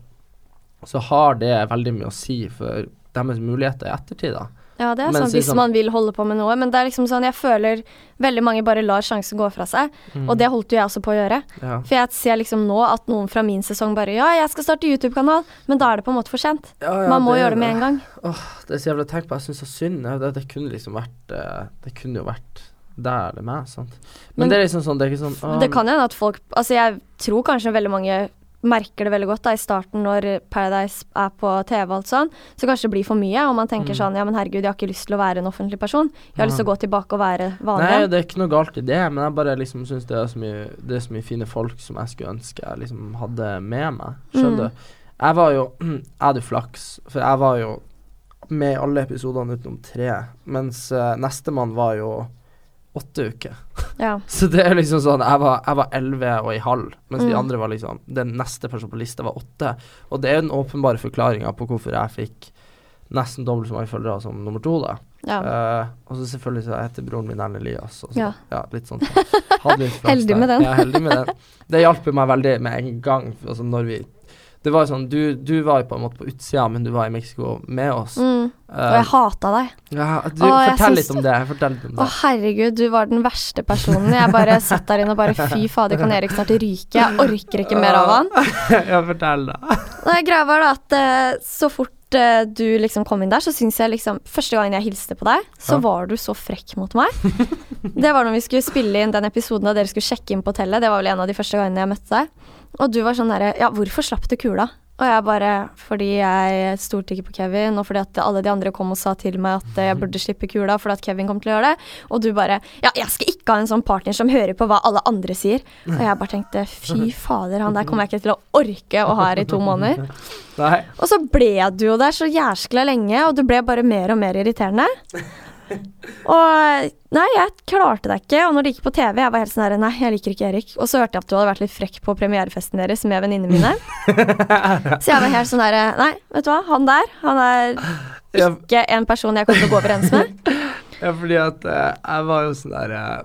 så har det veldig mye å si for deres muligheter i ettertid, da. Ja, det er Mens sånn hvis liksom- man vil holde på med noe. Men det er liksom sånn, jeg føler veldig mange bare lar sjansen gå fra seg. Mm. Og det holdt jo jeg også på å gjøre. Ja. For jeg ser liksom nå at noen fra min sesong bare Ja, jeg skal starte YouTube-kanal, men da er det på en måte for sent. Ja, ja, Man må det er gjøre det med en gang. Det er så jævlig å tenke på. Jeg syns så synd. Det, det kunne liksom vært eh, Det kunne jo vært der eller meg, sant. Men, Men- det er liksom sånn Det er ikke sånn å, Det kan hende at folk Altså, jeg tror kanskje veldig mange merker det veldig godt da i starten når Paradise er på TV og alt sånn, så kanskje det blir for mye, og man tenker Mm. sånn Ja, men herregud, jeg har ikke lyst til å være en offentlig person. Jeg har lyst til å gå tilbake og være vanlig. Nei, det er ikke noe galt i det, men jeg bare liksom syns det er så mye Det er så mye fine folk som jeg skulle ønske jeg liksom hadde med meg. Skjønner Mm. du? Jeg var jo Jeg hadde flaks, for jeg var jo med i alle episodene utenom tre, mens uh, nestemann var jo åtte uker. Ja. Så det er liksom sånn Jeg var, elleve og i halv, mens de Mm. andre var liksom Den neste personen på lista var åtte. Og det er den åpenbare forklaringa på hvorfor jeg fikk nesten dobbelt så mange følgere som nummer to, da. ja. Uh, og så selvfølgelig så heter broren min Erlend Elias. Og så, Ja. ja. litt sånn. Så. Heldig med den. Ja, heldig med den. Det hjalp meg veldig med en gang. Altså når vi Det var jo sånn Du, du var jo på en måte på utsida, men du var i Mexico med oss. Mm. Og Eh, jeg hata deg. ja, du, Å, fortell litt om det. Fortell litt om Å herregud, du var den verste personen. Jeg bare satt der inne og bare fy fader, kan Erik snart ryke? Jeg orker ikke mer av han. ja, fortell, da. Nei, greia var da at eh, så fort eh, du liksom kom inn der, så syns jeg liksom Første gangen jeg hilste på deg, så Ja. var du så frekk mot meg. det var når vi skulle spille inn den episoden da dere skulle sjekke inn på hotellet. Det var vel en av de første gangene jeg møtte deg. Og du var sånn derre Ja, hvorfor slapp du kula? Og jeg bare Fordi jeg stolte ikke på Kevin, og fordi at alle de andre kom og sa til meg at jeg burde slippe kula fordi at Kevin kom til å gjøre det. Og du bare Ja, jeg skal ikke ha en sånn partner som hører på hva alle andre sier. Og jeg bare tenkte fy fader, han der kommer jeg ikke til å orke å ha her i to måneder. Nei. Og så ble du jo der så jæskla lenge, og du ble bare mer og mer irriterende. Og nei, jeg klarte det ikke. Og når det gikk på TV, jeg var helt sånn her Nei, jeg liker ikke Erik. Og så hørte jeg at du hadde vært litt frekk på premierefesten deres med venninnene mine. så jeg var helt sånn her Nei, vet du hva, han der, han er ikke en person jeg kommer til å gå overens med. ja, fordi at eh, jeg var jo sånn der eh,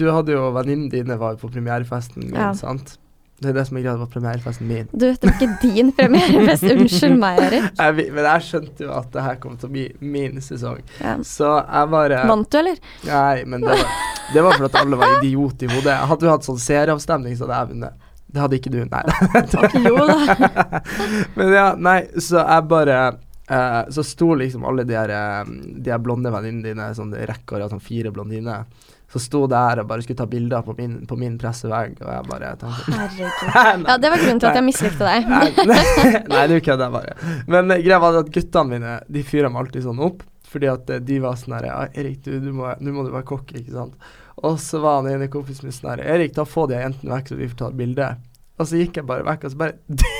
Du hadde jo venninnene dine var jo på premierefesten min, Ja. sant? Det er det som er greia, det var premierefesten min. Du, det var ikke din premierefest. Unnskyld meg, Erik. Jeg, men jeg skjønte jo at det her kom til å bli min sesong. Ja. Så jeg bare Vant du, eller? Nei, men det var, det var for at alle var idiot i hodet. Hadde du hatt sånn serieavstemning, så hadde jeg vunnet. Det hadde ikke du. Nei. Jo da. men ja, nei, så jeg bare eh, Så sto liksom alle de her, eh, de her blonde venninnene dine, sånn rekker av sånn fire blondiner, så sto der og bare skulle ta bilder på min, på min pressevegg, og jeg bare tenkte Herregud. Ja, det var grunnen til at jeg mislikte deg. Nei, nei, du kødder bare. Men eh, greia var at guttene mine De fyra meg alltid sånn opp. Fordi at eh, de var sånn her ja, Erik, du, du må, nå må du være kokk, ikke sant. Og så var han ene kompisen min sånn her Erik, da få de jentene vekk, så vi får ta et bilde. Og så gikk jeg bare vekk, og så bare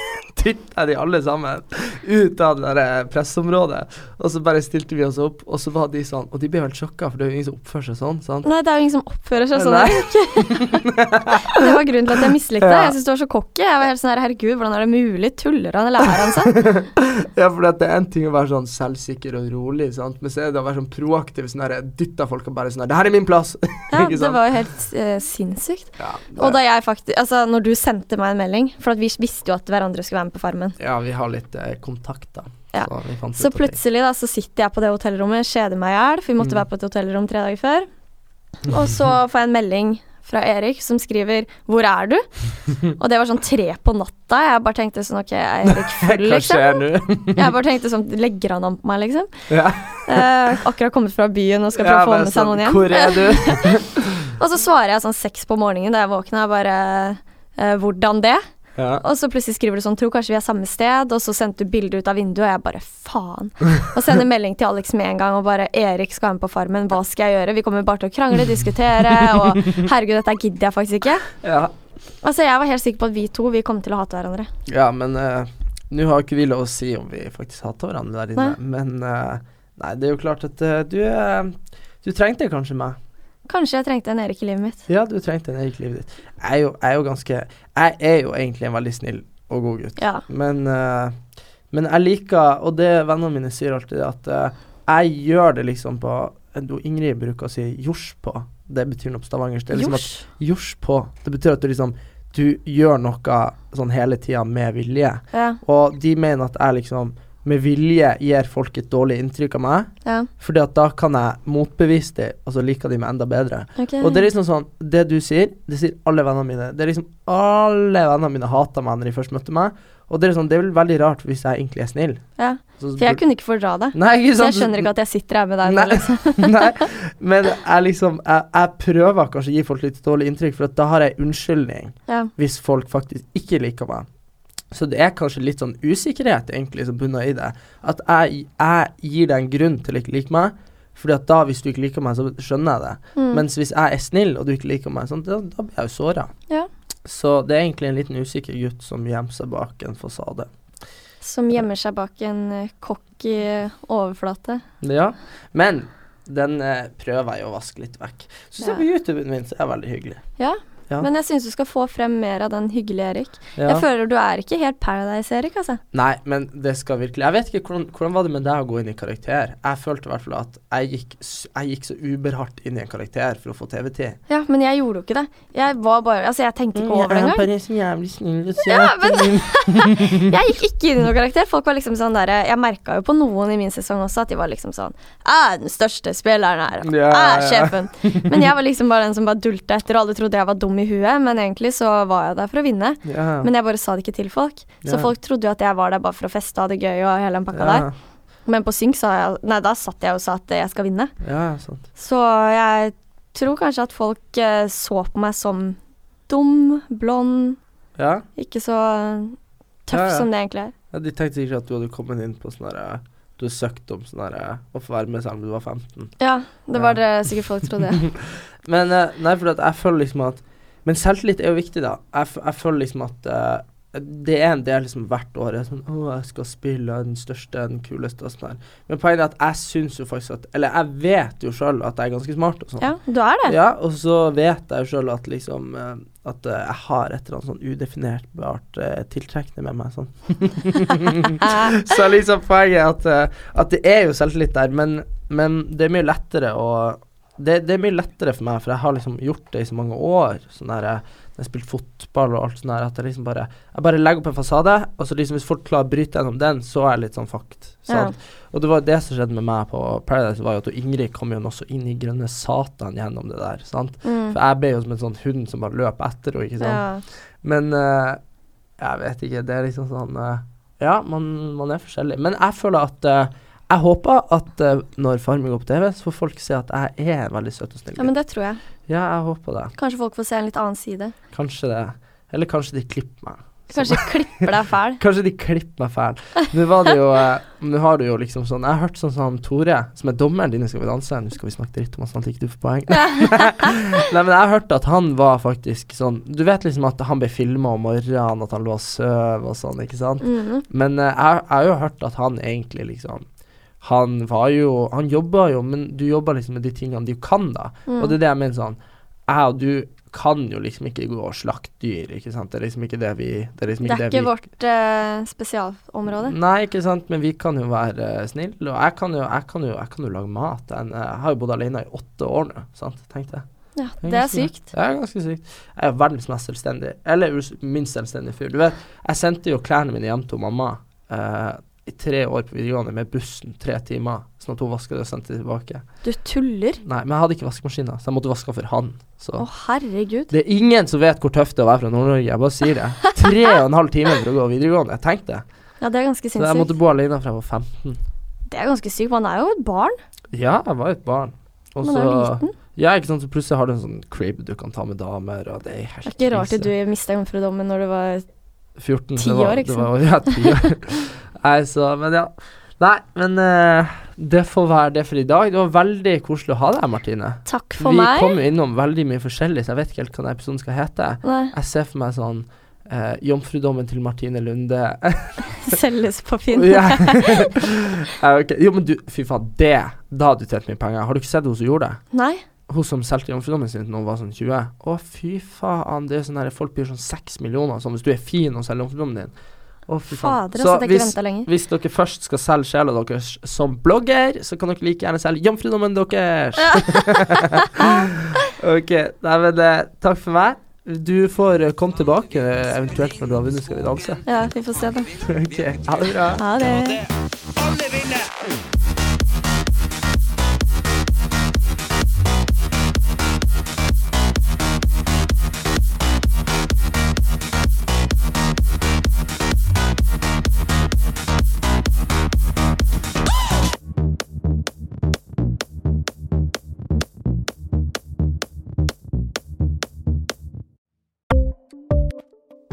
dytta de alle sammen ut av det der eh, pressområdet. Og så bare stilte vi oss opp, og så var de sånn Og de ble helt sjokka, for det er jo ingen som oppfører seg sånn, sant. Nei, det er jo ingen som oppfører seg sånn. Det var grunnen til at jeg mislikte det. Jeg syntes du var så cocky. Jeg var helt sånn her, herregud, hvordan er det mulig? Tuller han, eller er han sånn? Ja, for det er en ting å være sånn selvsikker og rolig, sant? men så er det å være sånn proaktiv, sånn her dytta folk og bare sånn her 'Det her er min plass!' Ja, det var jo helt uh, sinnssykt. Ja, Og da jeg faktisk Altså, når du sendte meg en melding, for vi visste jo at hverandre skulle være med på Farmen, Ja, vi har litt eh, kontakt, da. Ja. Så, så ut plutselig da, så sitter jeg på det hotellrommet, kjeder meg i hjel, for vi måtte Mm. være på et hotellrom tre dager før. Og så får jeg en melding fra Erik som skriver 'Hvor er du?' Og det var sånn tre på natta. Jeg bare tenkte sånn Ok, er Erik full, liksom? Jeg bare tenkte sånn Legger han an på meg, liksom? ja. Eh, akkurat kommet fra byen og skal prøve å få med seg sånn, noen hjem. Hvor er du? Og så svarer jeg sånn seks på morgenen da jeg våkna, bare eh, Hvordan det? Ja. Og så plutselig skriver du sånn Tror kanskje vi er samme sted, og så sendte du bilde ut av vinduet, og jeg bare faen. Og sender melding til Alex med en gang og bare Erik skal være med på Farmen, hva skal jeg gjøre? Vi kommer bare til å krangle, diskutere, og herregud, dette gidder jeg faktisk ikke. ja. Altså, jeg var helt sikker på at vi to, vi kom til å hate hverandre. Ja, men uh, nå har ikke vi lov å si om vi faktisk hater hverandre der inne. Nei. Men uh, nei, det er jo klart at uh, du Du trengte kanskje meg. Kanskje jeg trengte en Erik i livet mitt. Ja, du trengte en Erik i livet ditt. Jeg er jo, jeg er jo ganske Jeg er jo egentlig en veldig snill og god gutt. Ja. Men, uh, men jeg liker, og det vennene mine sier alltid, at uh, jeg gjør det liksom på du, Ingrid bruker å si 'jors på'. Det betyr noe på stavangersk. Det er liksom at jors på. Det betyr at du liksom Du gjør noe sånn hele tida med vilje. Ja. Og de mener at jeg liksom med vilje gir folk et dårlig inntrykk av meg. Ja. Fordi at da kan jeg motbevise dem, og så liker de meg enda bedre. Okay. Og det er liksom sånn Det du sier, det sier alle vennene mine. Det er liksom Alle vennene mine hata meg når de først møtte meg. Og det er sånn Det er vel veldig rart hvis jeg egentlig er snill. ja. For jeg kunne ikke fordra det. Nei, ikke Så jeg skjønner ikke at jeg sitter her med deg nå, Nei. liksom. Nei, men jeg liksom jeg, jeg prøver kanskje å gi folk litt dårlig inntrykk, for at da har jeg unnskyldning Ja. hvis folk faktisk ikke liker meg. Så det er kanskje litt sånn usikkerhet egentlig som bunner i det. At jeg, jeg gir deg en grunn til å ikke like meg, fordi at da, hvis du ikke liker meg, så skjønner jeg det. Mm. Mens hvis jeg er snill, og du ikke liker meg, sånn, da, da blir jeg jo såra. Ja. Så det er egentlig en liten usikker gutt som gjemmer seg bak en fasade. Som gjemmer seg bak en eh, cocky overflate. Ja, men den eh, prøver jeg å vaske litt vekk. Så se Ja. på YouTuben min, så er det veldig hyggelig. Ja. Ja. Men jeg syns du skal få frem mer av den hyggelige Erik. Ja. Jeg føler du er ikke helt Paradise-Erik, altså. Nei, men det skal virkelig Jeg vet ikke hvordan, hvordan var det med deg å gå inn i karakter. Jeg følte i hvert fall at jeg gikk, jeg gikk så uberhardt inn i en karakter for å få TV-tid. Ja, men jeg gjorde jo ikke det. Jeg var bare Altså, jeg tenkte ikke over det engang. bare så jævlig snill og søt. Ja, men Jeg gikk ikke inn i noen karakter. Folk var liksom sånn der Jeg merka jo på noen i min sesong også at de var liksom sånn Jeg er den største spilleren her. Jeg er sjefen. Men jeg var liksom bare den som bare dulta etter, og alle trodde jeg var dum i huet. Men egentlig så var jeg der for å vinne. Yeah. Men jeg bare sa det ikke til folk. Så yeah. folk trodde jo at jeg var der bare for å feste og ha det gøy og hele den pakka der. Men på synk sa jeg Nei, da satt jeg og sa at jeg skal vinne. ja, sant. Så jeg tror kanskje at folk eh, så på meg som dum, blond, Ja. ikke så tøff Ja, ja. som det egentlig er. ja. De tenkte sikkert at du hadde kommet inn på sånn herre Du søkte søkt om sånn å få være med selv om du var 15. Ja, det var det sikkert folk trodde. Men eh, nei, for at jeg føler liksom at Men selvtillit er jo viktig, da. Jeg, jeg føler liksom at uh, det er en del liksom hvert år. Jeg er sånn, å, jeg skal spille den største, den kuleste og sånn her. Men poenget er at jeg syns jo faktisk at Eller jeg vet jo sjøl at jeg er ganske smart og sånn. Ja, du er det. Ja, og så vet jeg jo sjøl at liksom uh, At uh, jeg har et eller annet sånn udefinerbart uh, tiltrekkende med meg. Sånn. så liksom poenget er at, uh, at det er jo selvtillit der, men, men det er mye lettere å det, det er mye lettere for meg, for jeg har liksom gjort det i så mange år. Sånn der, jeg har spilt fotball og alt sånt der, at jeg liksom bare Jeg bare legger opp en fasade, og så liksom hvis folk klarer å bryte gjennom den, så er jeg litt sånn fucked. Ja. Og det var det som skjedde med meg på Paradise, var jo at Ingrid kom jo også inn i grønne satan gjennom det der. Sant? Mm. For jeg ble jo som en sånn hund som bare løp etter henne, ikke sant. Ja. Men uh, jeg vet ikke, det er liksom sånn uh, Ja, man, man er forskjellig. Men jeg føler at eh, Jeg håper at uh, når faren min går på TV, så får folk se at jeg er en veldig søt og snill ja, men det tror jeg. Ja, jeg håper det. Kanskje folk får se en litt annen side. Kanskje det. Eller kanskje de klipper meg. Kanskje de klipper deg fæl. Kanskje de klipper meg fæl. Nå var det jo uh, Nå har du jo liksom sånn Jeg har hørt sånn som Tore, som er dommeren din i Skal vi danse. Nå skal vi snakke dritt om han sånn at ikke du får poeng. Nei, men jeg har hørt at han var faktisk sånn Du vet liksom at han ble filma om morgenen, at han lå og sov og sånn, ikke sant? Mhm. Men uh, jeg, jeg har jo hørt at han egentlig liksom Han var jo Han jobba jo, men du jobber liksom med de tingene du kan, da. Mm. Og det er det jeg mener sånn Jeg og du kan jo liksom ikke gå og slakte dyr, ikke sant. Det er liksom ikke det vi Det er, liksom Det er det ikke vårt uh, spesialområde. Nei, ikke sant, men vi kan jo være uh, snille. Og jeg kan jo, jeg kan jo, jeg kan jo lage mat. Jeg, har jo bodd alene i åtte år nå, sant, tenkte jeg. Ja, det er sykt. Det er ganske sykt. Jeg er verdens mest selvstendig, eller minst selvstendige fyr. Du vet, jeg sendte jo klærne mine hjem til mamma eh, i tre år på videregående med bussen, tre timer, sånn at hun vaska det og sendte det tilbake. Du tuller. Nei, men jeg hadde ikke vaskemaskiner, så jeg måtte vaske for han. Så Å, herregud. det er ingen som vet hvor tøft det er å være fra Nord-Norge, jeg bare sier det. Tre og en halv time for å gå videregående, tenk det. Ja, det er ganske sinnssykt. Så jeg måtte bo alene fra jeg var 15. Det er ganske sykt. Man er jo et barn. Ja, jeg var et barn. Og Man er jo så liten. Ja, ikke sant, så plutselig har du en sånn crib du kan ta med damer, og det er helt Det er ikke rart at du mista jomfrudommen når du var 14. Ti det var, år, ikke det var, Ja, 10 år. Nei, så Men ja. Nei, men uh, det får være det for i dag. Det var veldig koselig å ha deg her, Martine. Takk for Vi meg. kom jo innom veldig mye forskjellig, så jeg vet ikke helt hva den episoden skal hete. Nei, Jeg ser for meg sånn uh, Jomfrudommen til Martine Lunde. selges på Finn. ja. Ja, ok. Jo, men du, fy faen, det Da hadde du tjent mye penger. Har du ikke sett hun som gjorde det? Nei. Hun som solgte jomfrudommen sin da hun var sånn 20. Å, fy faen, det er sånn her Folk blir sånn 6 millioner sånn hvis du er fin og selger jomfrudommen din. Å, Fader, så altså. hvis, ikke hvis dere først skal selge sjela deres som blogger, så kan dere like gjerne selge jomfrudommen deres. ok. Nei, men eh, takk for meg. Du får eh, komme tilbake eh, eventuelt når du har vunnet Skal vi danse. Ja, vi får se, da. ok. Ha det bra. Ha det. det. Alle vinner.